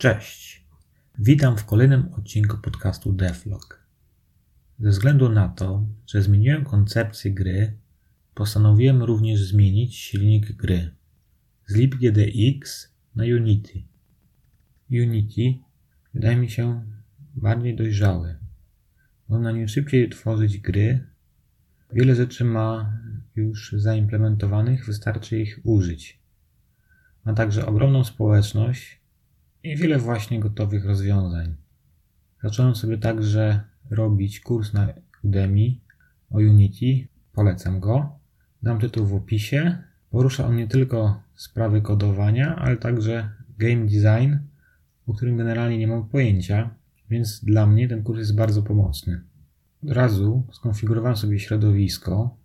Cześć. Witam w kolejnym odcinku podcastu Devlog. Ze względu na to, że zmieniłem koncepcję gry, postanowiłem również zmienić silnik gry z libgdx na Unity. Unity wydaje mi się bardziej dojrzały. Można nim szybciej tworzyć gry. Wiele rzeczy ma już zaimplementowanych, wystarczy ich użyć. Ma także ogromną społeczność i wiele właśnie gotowych rozwiązań. Zacząłem sobie także robić kurs na Udemy o Unity. Polecam go. Dam tytuł w opisie. Porusza on nie tylko sprawy kodowania, ale także game design, o którym generalnie nie mam pojęcia, więc dla mnie ten kurs jest bardzo pomocny. Od razu skonfigurowałem sobie środowisko.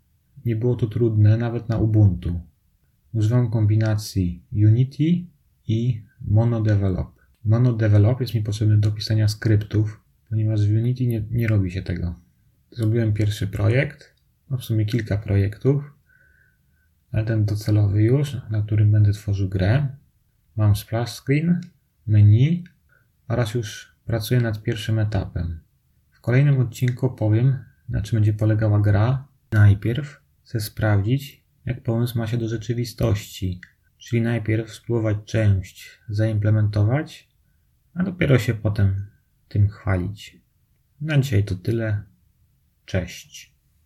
Nie było to trudne nawet na Ubuntu. Używam kombinacji Unity i MonoDevelop. MonoDevelop jest mi potrzebny do pisania skryptów, ponieważ w Unity nie, nie robi się tego. Zrobiłem pierwszy projekt, no w sumie kilka projektów, ale ten docelowy już, na którym będę tworzył grę. Mam splash screen, menu oraz już pracuję nad pierwszym etapem. W kolejnym odcinku opowiem, na czym będzie polegała gra. Najpierw chcę sprawdzić, jak pomysł ma się do rzeczywistości, czyli najpierw spróbować część zaimplementować, a dopiero się potem tym chwalić. Na dzisiaj to tyle. Cześć.